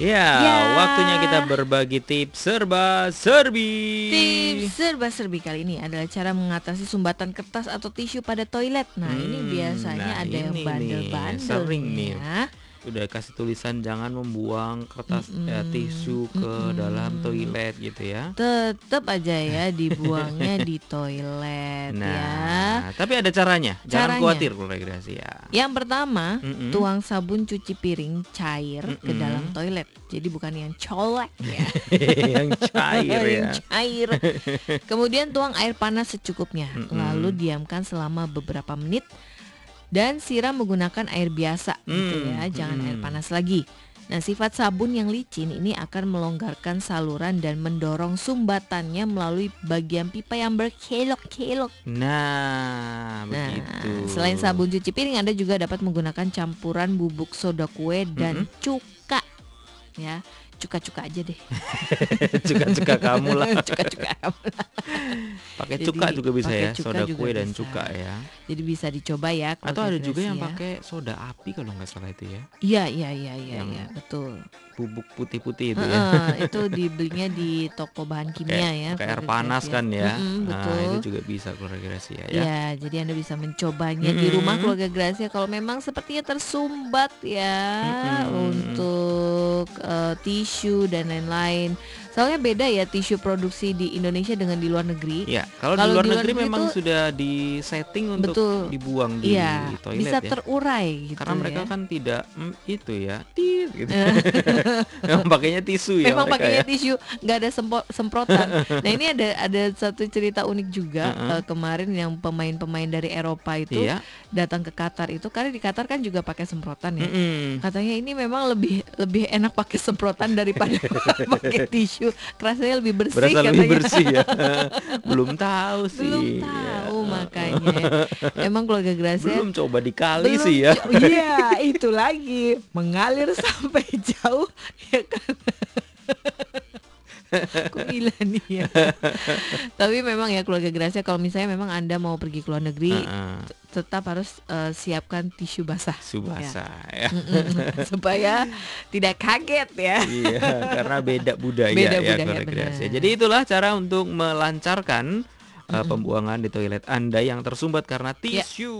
Ya, Ya. waktunya kita berbagi tips serba serbi. Tips serba-serbi kali ini adalah cara mengatasi sumbatan kertas atau tisu pada toilet. Nah, ini Hmm, biasanya nah ada yang ini nih, bandel-bandel sering nih. ya. Udah kasih tulisan jangan membuang kertas eh, Mm-mm, tisu ke mm-mm. dalam toilet gitu ya. Tetap aja ya dibuangnya di toilet ya. Nah, tapi ada caranya. Jangan Caranya. khawatir keluarga Gracia. Yang pertama, Mm-mm. tuang sabun cuci piring cair ke Mm-mm. dalam toilet. Jadi bukan yang colek ya. yang cair ya. yang cair. Kemudian tuang air panas secukupnya. Mm-mm. Lalu diamkan selama beberapa menit dan siram menggunakan air biasa gitu Mm, ya, jangan air mm. panas lagi. Nah, sifat sabun yang licin ini akan melonggarkan saluran dan mendorong sumbatannya melalui bagian pipa yang berkelok-kelok. Nah, Nah, begitu. selain sabun cuci piring, Anda juga dapat menggunakan campuran bubuk soda kue dan cuka. Ya, cuka-cuka aja deh. cuka-cuka kamu lah. cuka-cuka. Pakai Jadi, cuka juga bisa pakai ya, cuka soda kue dan bisa. cuka ya. Jadi bisa dicoba ya. Atau ada juga yang Gracia. pakai soda api kalau nggak salah itu ya. Iya, iya, iya, iya, iya, betul. Bubuk putih-putih itu ya. Itu dibelinya di toko bahan kimia Kayak ya. pakai air panas kan ya. Mm-mm, Nah, betul. itu juga bisa keluarga Gracia ya. Ya, jadi Anda bisa mencobanya di rumah keluarga Gracia kalau memang sepertinya tersumbat ya Mm-mm. untuk eh, tisu dan lain-lain. Soalnya beda ya tisu produksi di Indonesia dengan di luar negeri. Ya, kalau di luar di luar negeri negeri memang tuh- sudah disetting untuk Betul. dibuang di Iya, toilet bisa ya. terurai gitu Karena mereka ya. kan tidak mm, itu ya, tit gitu. Memang pakainya tisu ya Memang mereka pakainya ya. tisu, nggak ada sempo- semprotan. nah ini ada ada satu cerita unik juga Heeh. eh, kemarin yang pemain-pemain dari Eropa itu Iya. datang ke Qatar itu karena di Qatar kan juga pakai semprotan ya. Mm-mm. Katanya ini memang lebih lebih enak pakai semprotan daripada pakai tisu. Rasanya lebih bersih Berasa katanya. lebih bersih ya. Belum tahu sih. Belum ya. tahu makanya. Emang keluarga Gracia Belum coba dikali belum sih ya. Iya, itu lagi mengalir sampai jauh ya kan. Kok gila nih ya. Tapi memang ya keluarga Gracia kalau misalnya memang Anda mau pergi ke luar negeri Heeh. tetap harus eh, siapkan tisu basah Subasa ya. Mm-mm. supaya tidak kaget ya. iya, karena beda budaya Beda ya budaya, keluarga. Gracia. Jadi itulah cara untuk melancarkan uh, pembuangan di toilet Anda yang tersumbat karena Ya. tisu.